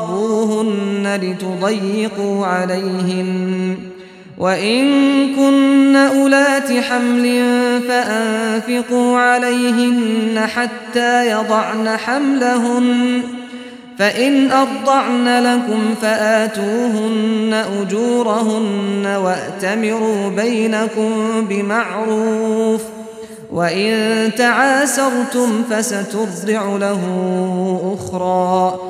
تضاروهن لتضيقوا عليهن. وإن كن أولات حمل فأنفقوا عليهن حتى يضعن حملهن. فإن أرضعن لكم فآتوهن أجورهن وأتمروا بينكم بمعروف. وإن تعاسرتم فسترضع له أخرى.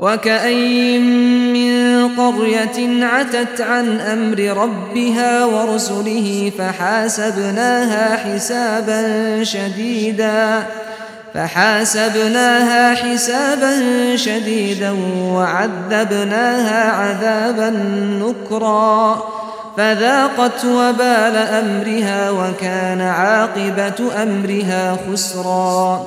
وكأي من قرية عتت عن أمر ربها ورسله فحاسبناها حسابا شديدا فحاسبناها حسابا شديدا وعذبناها عذابا نكرا فذاقت وبال أمرها وكان عاقبة أمرها خسرا.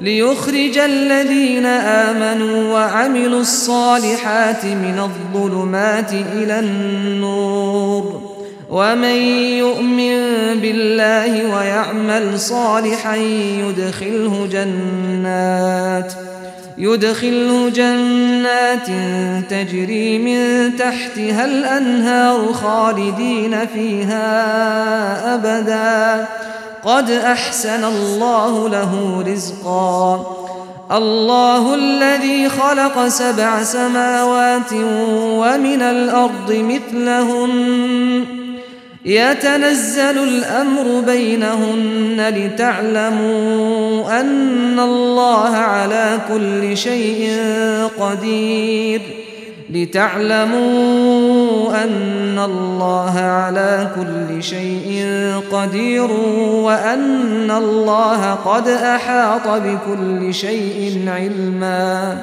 ليخرج الذين آمنوا وعملوا الصالحات من الظلمات إلى النور. ومن يؤمن بالله ويعمل صالحا يدخله جنات يدخله جنات تجري من تحتها الأنهار خالدين فيها أبدا. قد أحسن الله له رزقا. الله الذي خلق سبع سماوات ومن الأرض مثلهن. يتنزل الأمر بينهن لتعلموا أن الله على كل شيء قدير. لتعلموا أن الله على كل شيء قدير وأن الله قد أحاط بكل شيء علما.